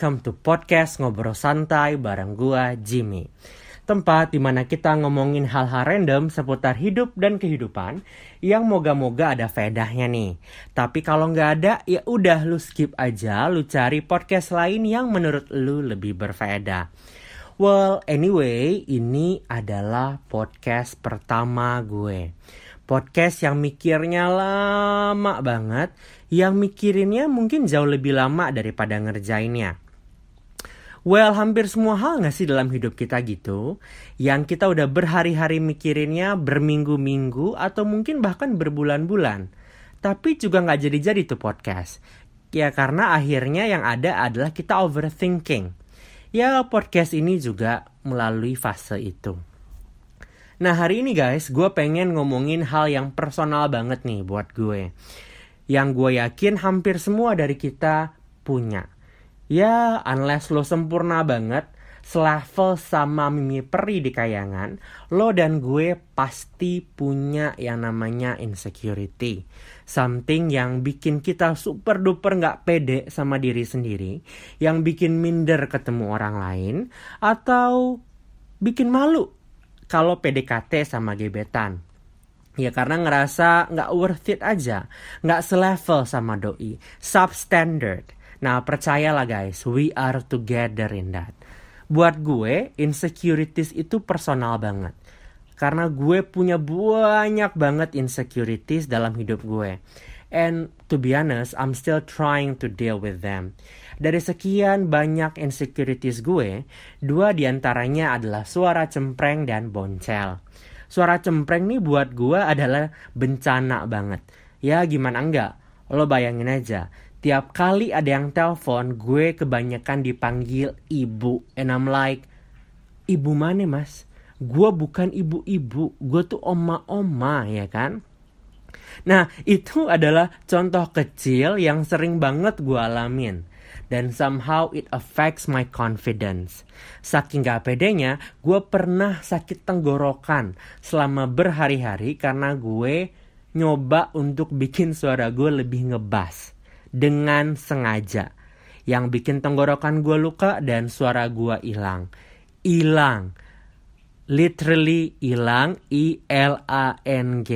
welcome to podcast Ngobrol Santai bareng gua Jimmy. Tempat di mana kita ngomongin hal-hal random seputar hidup dan kehidupan yang moga-moga ada faedahnya nih. Tapi kalau nggak ada, ya udah lu skip aja, lu cari podcast lain yang menurut lu lebih berfaedah. Well, anyway, ini adalah podcast pertama gue. Podcast yang mikirnya lama banget, yang mikirinnya mungkin jauh lebih lama daripada ngerjainnya. Well, hampir semua hal gak sih dalam hidup kita gitu? Yang kita udah berhari-hari mikirinnya berminggu-minggu atau mungkin bahkan berbulan-bulan. Tapi juga gak jadi-jadi tuh podcast. Ya karena akhirnya yang ada adalah kita overthinking. Ya podcast ini juga melalui fase itu. Nah hari ini guys, gue pengen ngomongin hal yang personal banget nih buat gue. Yang gue yakin hampir semua dari kita punya Ya, unless lo sempurna banget, selevel sama Mimi Peri di kayangan, lo dan gue pasti punya yang namanya insecurity. Something yang bikin kita super duper gak pede sama diri sendiri, yang bikin minder ketemu orang lain, atau bikin malu kalau PDKT sama gebetan. Ya karena ngerasa gak worth it aja, gak selevel sama doi, substandard. Nah percayalah guys, we are together in that. Buat gue, insecurities itu personal banget. Karena gue punya banyak banget insecurities dalam hidup gue. And to be honest, I'm still trying to deal with them. Dari sekian banyak insecurities gue, dua di antaranya adalah suara cempreng dan boncel. Suara cempreng nih buat gue adalah bencana banget. Ya gimana enggak? Lo bayangin aja, tiap kali ada yang telepon gue kebanyakan dipanggil ibu. And I'm like ibu mana mas? Gue bukan ibu-ibu gue tuh oma-oma ya kan? Nah itu adalah contoh kecil yang sering banget gue alamin. Dan somehow it affects my confidence. Saking gak pedenya, gue pernah sakit tenggorokan selama berhari-hari karena gue nyoba untuk bikin suara gue lebih ngebas dengan sengaja. Yang bikin tenggorokan gue luka dan suara gue hilang. Hilang. Literally hilang. I-L-A-N-G.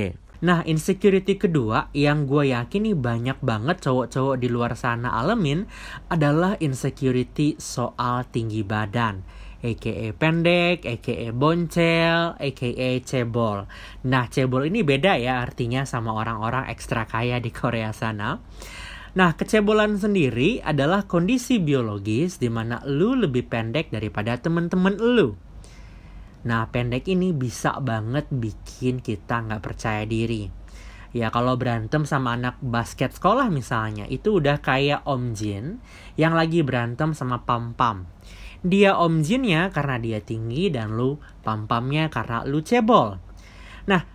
Nah, insecurity kedua yang gue yakin nih banyak banget cowok-cowok di luar sana alamin adalah insecurity soal tinggi badan. AKA pendek, AKA boncel, AKA cebol. Nah, cebol ini beda ya artinya sama orang-orang ekstra kaya di Korea sana. Nah, kecebolan sendiri adalah kondisi biologis di mana lu lebih pendek daripada temen-temen lu. Nah, pendek ini bisa banget bikin kita nggak percaya diri. Ya, kalau berantem sama anak basket sekolah misalnya, itu udah kayak Om Jin yang lagi berantem sama Pam-Pam. Dia Om Jinnya karena dia tinggi dan lu Pam-Pamnya karena lu cebol. Nah,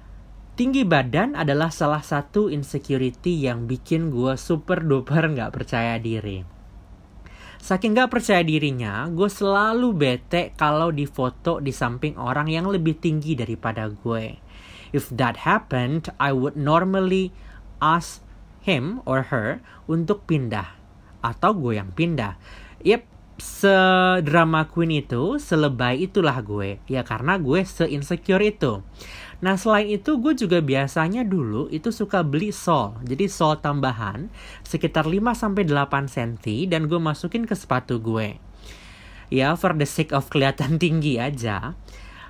Tinggi badan adalah salah satu insecurity yang bikin gue super duper gak percaya diri. Saking gak percaya dirinya, gue selalu bete kalau di foto di samping orang yang lebih tinggi daripada gue. If that happened, I would normally ask him or her untuk pindah. Atau gue yang pindah. Yep, sedrama queen itu, selebay itulah gue. Ya karena gue se-insecure itu. Nah selain itu gue juga biasanya dulu itu suka beli sol. Jadi sol tambahan sekitar 5-8 cm dan gue masukin ke sepatu gue. Ya for the sake of kelihatan tinggi aja.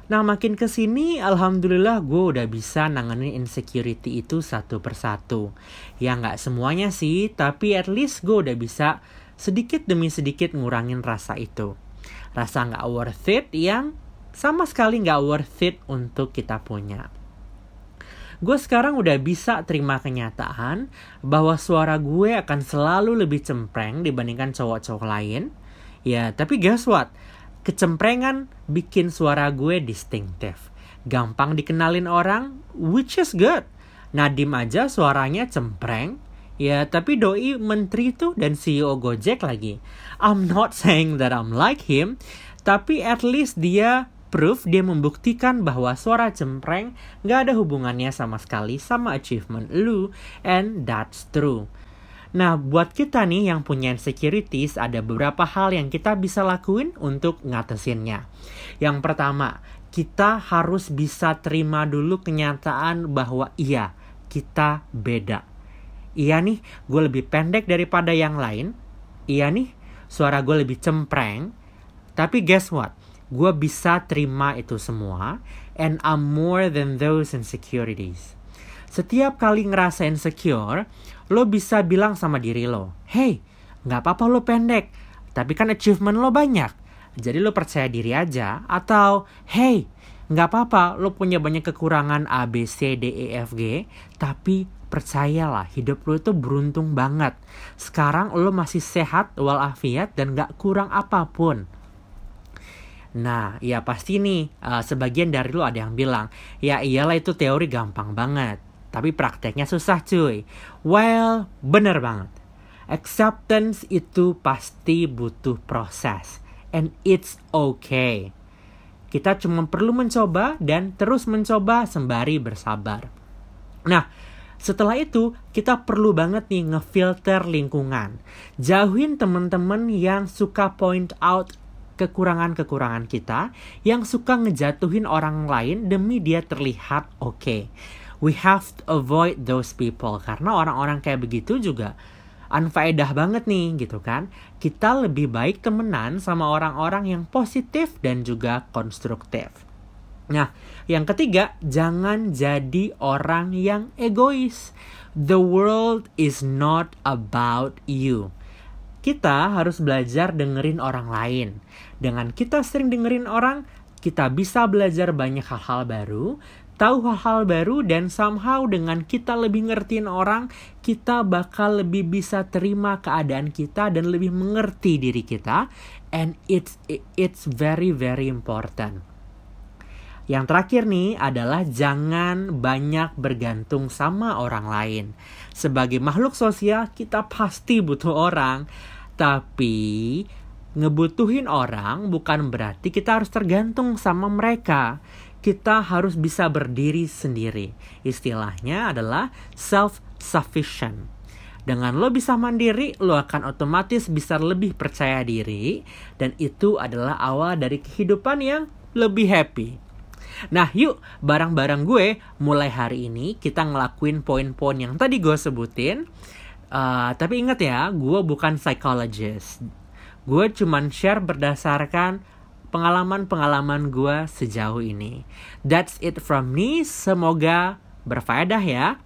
Nah makin ke sini alhamdulillah gue udah bisa nanganin insecurity itu satu persatu. Ya nggak semuanya sih, tapi at least gue udah bisa sedikit demi sedikit ngurangin rasa itu. Rasa nggak worth it yang sama sekali nggak worth it untuk kita punya. Gue sekarang udah bisa terima kenyataan bahwa suara gue akan selalu lebih cempreng dibandingkan cowok-cowok lain. Ya, tapi guess what? Kecemprengan bikin suara gue distinctive. Gampang dikenalin orang, which is good. Nadim aja suaranya cempreng, Ya, tapi doi menteri tuh dan CEO Gojek lagi. I'm not saying that I'm like him, tapi at least dia proof dia membuktikan bahwa suara cempreng gak ada hubungannya sama sekali sama achievement lu and that's true. Nah, buat kita nih yang punya insecurities, ada beberapa hal yang kita bisa lakuin untuk ngatasinnya. Yang pertama, kita harus bisa terima dulu kenyataan bahwa iya, kita beda. Iya nih, gue lebih pendek daripada yang lain. Iya nih, suara gue lebih cempreng. Tapi guess what? Gue bisa terima itu semua. And I'm more than those insecurities. Setiap kali ngerasa insecure, lo bisa bilang sama diri lo, Hey, nggak apa-apa lo pendek, tapi kan achievement lo banyak. Jadi lo percaya diri aja. Atau, hey, nggak apa-apa lo punya banyak kekurangan A, B, C, D, E, F, G, tapi percayalah hidup lo itu beruntung banget. Sekarang lo masih sehat walafiat dan nggak kurang apa pun. Nah, ya pasti nih, uh, sebagian dari lo ada yang bilang, ya iyalah itu teori gampang banget. Tapi prakteknya susah cuy. Well, bener banget. Acceptance itu pasti butuh proses. And it's okay. Kita cuma perlu mencoba dan terus mencoba sembari bersabar. Nah, setelah itu kita perlu banget nih ngefilter lingkungan. Jauhin teman-teman yang suka point out kekurangan-kekurangan kita, yang suka ngejatuhin orang lain demi dia terlihat oke. Okay we have to avoid those people. Karena orang-orang kayak begitu juga unfaedah banget nih gitu kan? Kita lebih baik temenan sama orang-orang yang positif dan juga konstruktif. Nah yang ketiga jangan jadi orang yang egois. The world is not about you kita harus belajar dengerin orang lain dengan kita sering dengerin orang kita bisa belajar banyak hal-hal baru tahu hal-hal baru dan somehow dengan kita lebih ngertiin orang, kita bakal lebih bisa terima keadaan kita dan lebih mengerti diri kita and it's it's very very important. Yang terakhir nih adalah jangan banyak bergantung sama orang lain. Sebagai makhluk sosial kita pasti butuh orang, tapi ngebutuhin orang bukan berarti kita harus tergantung sama mereka kita harus bisa berdiri sendiri. Istilahnya adalah self-sufficient. Dengan lo bisa mandiri, lo akan otomatis bisa lebih percaya diri. Dan itu adalah awal dari kehidupan yang lebih happy. Nah yuk barang-barang gue mulai hari ini kita ngelakuin poin-poin yang tadi gue sebutin. Uh, tapi ingat ya, gue bukan psychologist. Gue cuman share berdasarkan pengalaman-pengalaman gue sejauh ini. That's it from me. Semoga berfaedah ya.